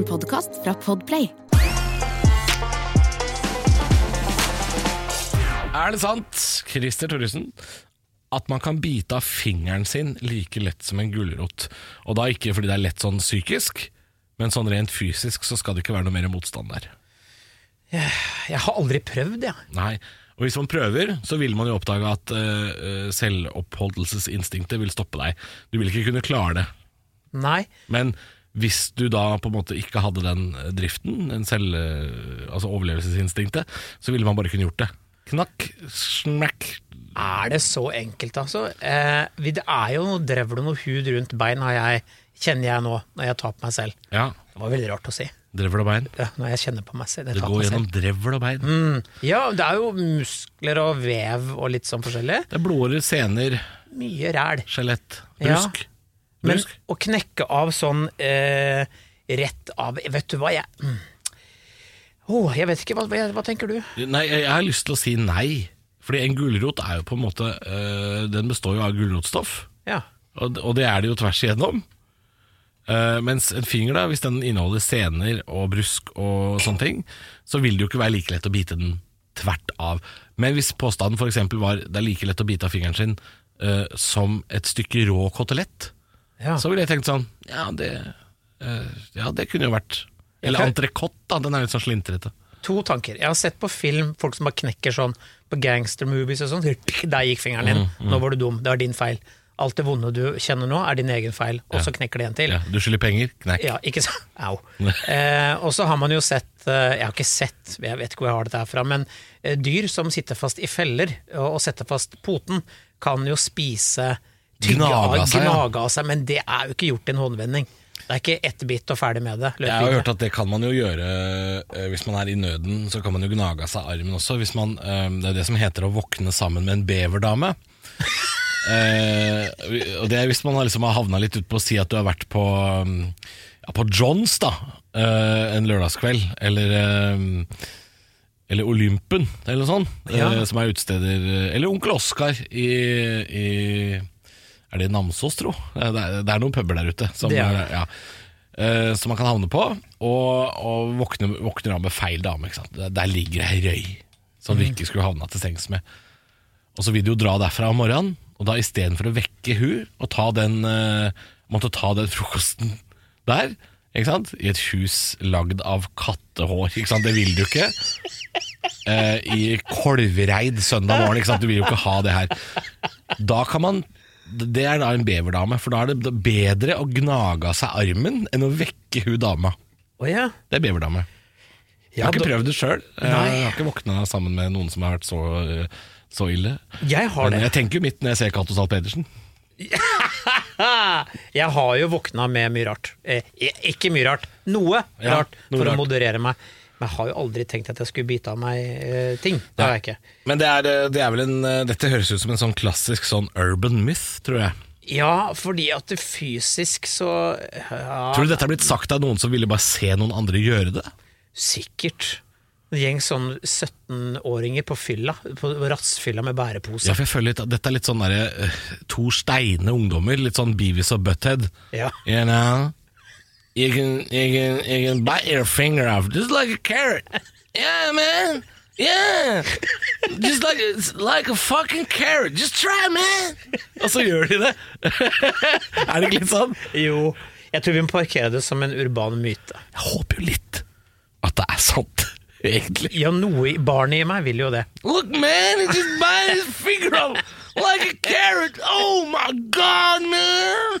En podkast fra Podplay. Er det sant, Christer Thoresen, at man kan bite av fingeren sin like lett som en gulrot? Og da ikke fordi det er lett sånn psykisk, men sånn rent fysisk så skal det ikke være noe mer motstand der. Jeg har aldri prøvd, jeg. Nei, og hvis man prøver, så vil man jo oppdage at uh, selvoppholdelsesinstinktet vil stoppe deg. Du vil ikke kunne klare det. Nei. Men hvis du da på en måte ikke hadde den driften, den selv, eh, altså overlevelsesinstinktet, så ville man bare kunne gjort det. Knakk, smekk. Er det så enkelt, altså? Eh, det er jo noe drevl og noe hud rundt bein, har jeg, kjenner jeg nå, når jeg tar på meg selv. Ja, Det var veldig rart å si. drevl og bein. Ja, når jeg kjenner på meg selv. Det går gjennom drevl og bein. Ja, det er jo muskler og vev og litt sånn forskjellig. Det er blodårer, sener, Mye ræl. skjelett, Ja. Men Brusk. å knekke av sånn eh, rett av Vet du hva, jeg mm. oh, Jeg vet ikke, hva, hva, hva tenker du? Nei, jeg, jeg har lyst til å si nei. Fordi en gulrot er jo på en måte øh, Den består jo av gulrotstoff. Ja. Og, og det er det jo tvers igjennom. Uh, mens en finger, da, hvis den inneholder sener og brusk og sånne ting, så vil det jo ikke være like lett å bite den tvert av. Men hvis påstanden f.eks. var det er like lett å bite av fingeren sin uh, som et stykke rå kotelett, ja. så ville jeg tenkt sånn Ja, det, eh, ja, det kunne jo vært Eller entrecôte, da. Den er litt sånn slintrete. To tanker. Jeg har sett på film folk som bare knekker sånn på gangstermovies og sånn. Der gikk fingeren din. Mm, Nå var du dum. Det var din feil. Alt det vonde du kjenner nå, er din egen feil. Og så knekker det en til. Ja, du skylder penger, knekk. Ja, ikke så, Au. Eh, og så har man jo sett eh, Jeg har ikke sett, jeg vet ikke hvor jeg har dette her fra, men eh, dyr som sitter fast i feller og, og setter fast poten, kan jo spise tygge av seg, ja. gnage seg, men det er jo ikke gjort i en håndvending. Det er ikke ett bitt og ferdig med det. Løp Jeg har hørt at det kan man jo gjøre eh, hvis man er i nøden. Så kan man jo gnage av seg armen også. Hvis man, eh, det er det som heter å våkne sammen med en beverdame. Eh, og det er hvis man har liksom har havna litt ut på å si at du har vært på, um, ja, på Johns da eh, en lørdagskveld, eller eh, eller Olympen, eller noe sånt, Ja. eh, som er utesteder. Eller Onkel Oskar i, i Er det Namsos, tro? Det er, det er noen puber der ute. Som, Det er er, ja, uh, som man kan havne på, og, og våkner, våkner av med feil dame. Der, der ligger ei røy som du ikke skulle havna til sengs med. Og så vil du jo dra derfra om morgenen, og da istedenfor å vekke hun og ta den, uh, måtte ta den frokosten der, i et hus lagd av kattehår, det vil du ikke. Eh, I Kolvereid søndag morgen, du vil jo ikke ha det her. Da kan man Det er da en beverdame, for da er det bedre å gnage av seg armen enn å vekke hun dama. Oh, ja. Det er beverdame. Jeg Ja, har ikke prøvd det sjøl. Jeg har ikke våkna sammen med noen som har vært så, eh, så ille. Jeg har Men det. jeg tenker jo mitt når jeg ser Cato Zahl Pedersen. Jeg har jo våkna med mye rart. Eh, ikke mye rart, noe Ja, rart, noe for rart. å moderere meg. Men jeg har jo aldri tenkt at jeg skulle bite av meg eh, ting. Det har jeg ikke. Men det er, eh, det er vel en eh, Dette høres ut som en sånn klassisk sånn urban myth, tror jeg. Ja, fordi at det fysisk så ja, Tror du dette er blitt sagt av noen som ville bare se noen andre gjøre det? Sikkert. En gjeng sånn 17-åringer på fylla, på rassfylla med bærepose. Ja, for jeg føler litt at Dette er litt sånn derre eh, to steine ungdommer. Litt sånn Beavis og Butthead. Ja. You know? You can, you can, you can bite your finger off just like a carrot. Yeah, man. Yeah. Just like, it's like a fucking carrot. Just try, man. Og så gjør de det. er det ikke litt sånn? Jo, jeg tror vi må parkere det som en urban myte. Jeg håper jo litt at det er sant, egentlig. Ja, noe i barnet i meg vil jo det. Look, man, he just bite his finger off like a carrot. Oh my god, man!